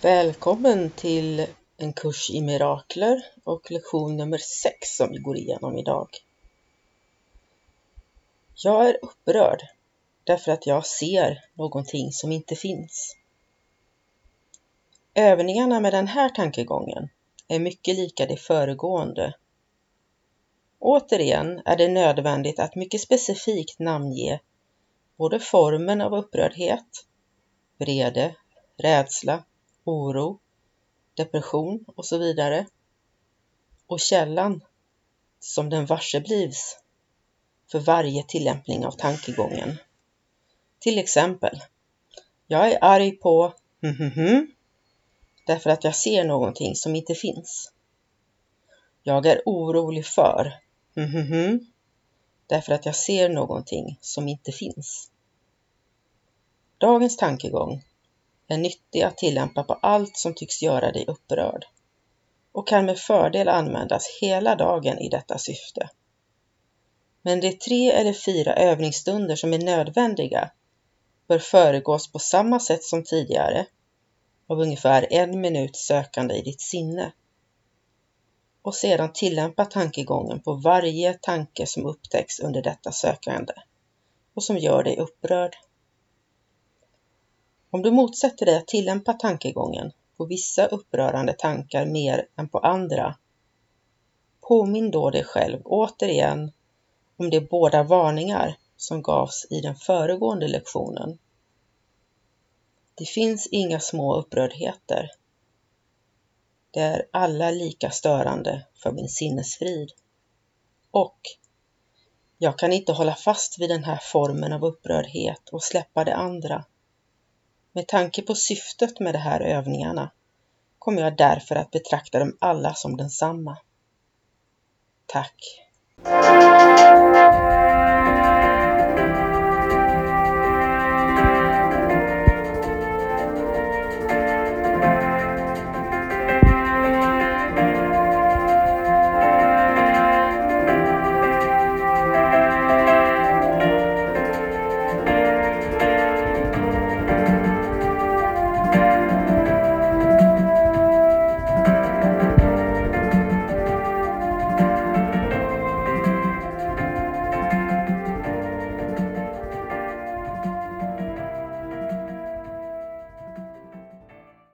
Välkommen till en kurs i mirakler och lektion nummer 6 som vi går igenom idag. Jag är upprörd därför att jag ser någonting som inte finns. Övningarna med den här tankegången är mycket lika de föregående. Återigen är det nödvändigt att mycket specifikt namnge både formen av upprördhet, vrede, rädsla oro, depression och så vidare. Och källan som den varseblivs för varje tillämpning av tankegången. Till exempel, jag är arg på därför att jag ser någonting som inte finns. Jag är orolig för därför att jag ser någonting som inte finns. Dagens tankegång är nyttig att tillämpa på allt som tycks göra dig upprörd och kan med fördel användas hela dagen i detta syfte. Men de tre eller fyra övningsstunder som är nödvändiga bör föregås på samma sätt som tidigare av ungefär en minut sökande i ditt sinne och sedan tillämpa tankegången på varje tanke som upptäcks under detta sökande och som gör dig upprörd. Om du motsätter dig att tillämpa tankegången på vissa upprörande tankar mer än på andra, påminn då dig själv återigen om de båda varningar som gavs i den föregående lektionen. Det finns inga små upprördheter. De är alla lika störande för min sinnesfrid. Och jag kan inte hålla fast vid den här formen av upprördhet och släppa det andra. Med tanke på syftet med de här övningarna kommer jag därför att betrakta dem alla som densamma. Tack!